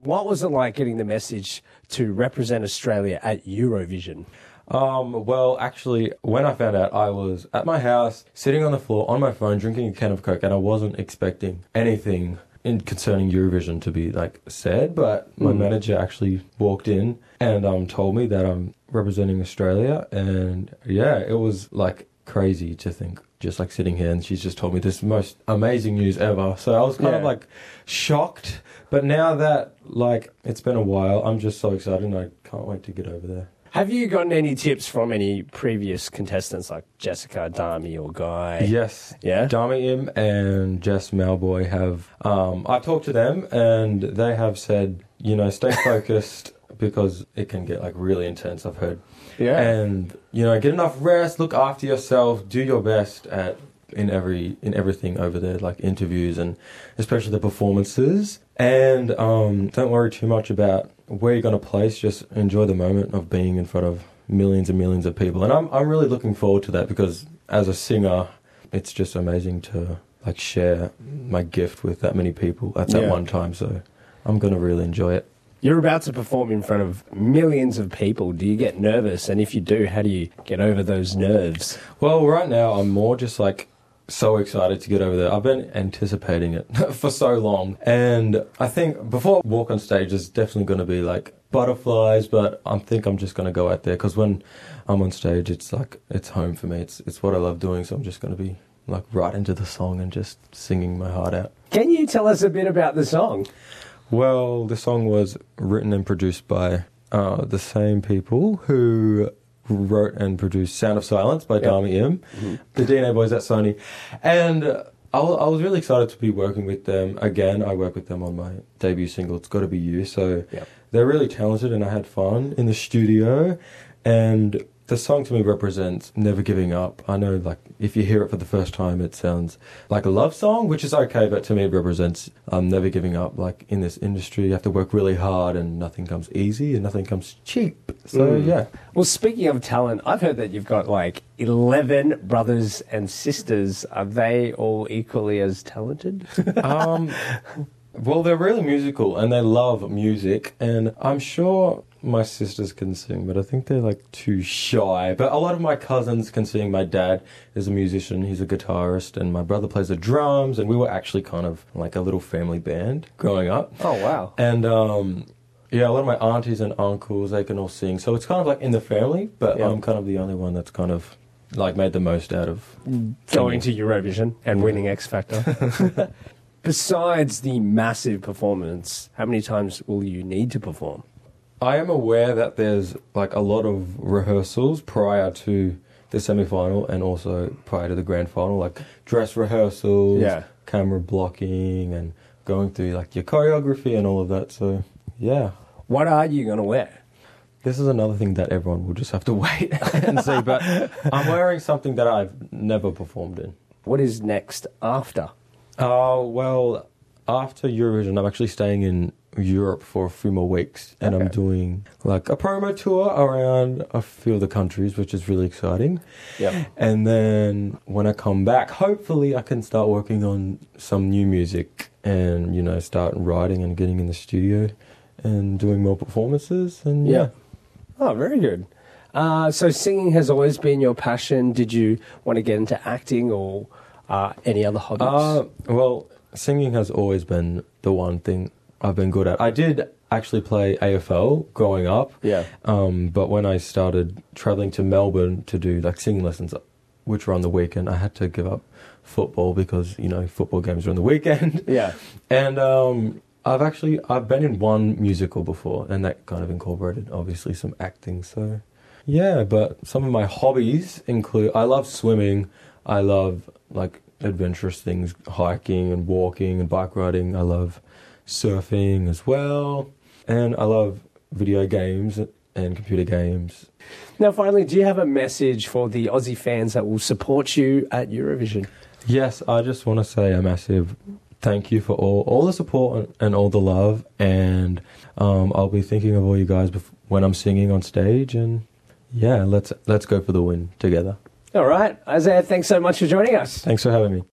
What was it like getting the message to represent Australia at Eurovision? Um, well, actually, when I found out, I was at my house, sitting on the floor on my phone, drinking a can of Coke, and I wasn't expecting anything in concerning Eurovision to be like said. But my manager actually walked in and um told me that I'm representing Australia, and yeah, it was like crazy to think. Just like sitting here, and she's just told me this most amazing news ever. So I was kind of like shocked. But now that like it's been a while, I'm just so excited, and I can't wait to get over there. Have you gotten any tips from any previous contestants like Jessica, Dami, or Guy? Yes. Yeah? Dami Im and Jess Mauboy have. Um, I've talked to them and they have said, you know, stay focused because it can get like really intense. I've heard. Yeah. And you know, get enough rest, look after yourself, do your best at in every in everything over there, like interviews and especially the performances. And um, don't worry too much about where you're going to place. Just enjoy the moment of being in front of millions and millions of people. And I'm I'm really looking forward to that because as a singer, it's just amazing to like share my gift with that many people at that Yeah. one time. So I'm going to really enjoy it. You're about to perform in front of millions of people. Do you get nervous? And if you do, how do you get over those nerves? Well, right now I'm more just like so excited to get over there. I've been anticipating it for so long. And I think before I walk on stage, there's definitely going to be like butterflies, but I think I'm just going to go out there because when I'm on stage, it's like, it's home for me. It's, it's what I love doing. So I'm just going to be like right into the song and just singing my heart out. Can you tell us a bit about the song? Well, the song was written and produced by uh, the same people who wrote and produced Sound of Silence by Dami Im, the DNA boys at Sony. And uh, I I was really excited to be working with them again. I work with them on my debut single, It's Gotta Be You. So Yep. they're really talented and I had fun in the studio. And the song to me represents never giving up. I know, like, if you hear it for the first time, it sounds like a love song, which is okay, but to me, it represents um, never giving up. Like, in this industry, you have to work really hard and nothing comes easy and nothing comes cheap. So, Mm. yeah. Well, speaking of talent, I've heard that you've got like 11 brothers and sisters. Are they all equally as talented? um, well, they're really musical and they love music, and I'm sure my sisters can sing, but I think they're like too shy. But a lot of my cousins can sing. My dad is a musician, he's a guitarist, and my brother plays the drums, and we were actually kind of like a little family band growing up. oh, wow. And um, yeah, a lot of my aunties and uncles, they can all sing. So it's kind of like in the family, but Yeah. I'm kind of the only one that's kind of like made the most out of Going to Eurovision and winning X Factor. Besides the massive performance, how many times will you need to perform? I am aware that there's like a lot of rehearsals prior to the semi final and also prior to the grand final, like dress rehearsals, Yeah. camera blocking, and going through like your choreography and all of that. So, yeah. What are you going to wear? This is another thing that everyone will just have to wait and see. But I'm wearing something that I've never performed in. What is next after? Oh, well, after Eurovision, I'm actually staying in Europe for a few more weeks and I'm doing like a promo tour around a few of the countries, which is really exciting. Yeah. And then when I come back, hopefully I can start working on some new music and, you know, start writing and getting in the studio and doing more performances. And yeah. Yeah. Oh, very good. Uh, so singing has always been your passion. Did you want to get into acting or uh, any other hobbies? Uh, well, singing has always been the one thing I've been good at. I did actually play AFL growing up. Yeah. Um, but when I started traveling to Melbourne to do like singing lessons, which were on the weekend, I had to give up football because you know football games are on the weekend. yeah. And um, I've actually I've been in one musical before, and that kind of incorporated obviously some acting. So yeah, but some of my hobbies include I love swimming. I love like adventurous things, hiking and walking and bike riding. I love surfing as well, and I love video games and computer games. Now, finally, do you have a message for the Aussie fans that will support you at Eurovision? Yes, I just want to say a massive thank you for all all the support and, and all the love, and um, I'll be thinking of all you guys bef- when I'm singing on stage, and yeah, let's let's go for the win together. All right. Isaiah, thanks so much for joining us. Thanks for having me.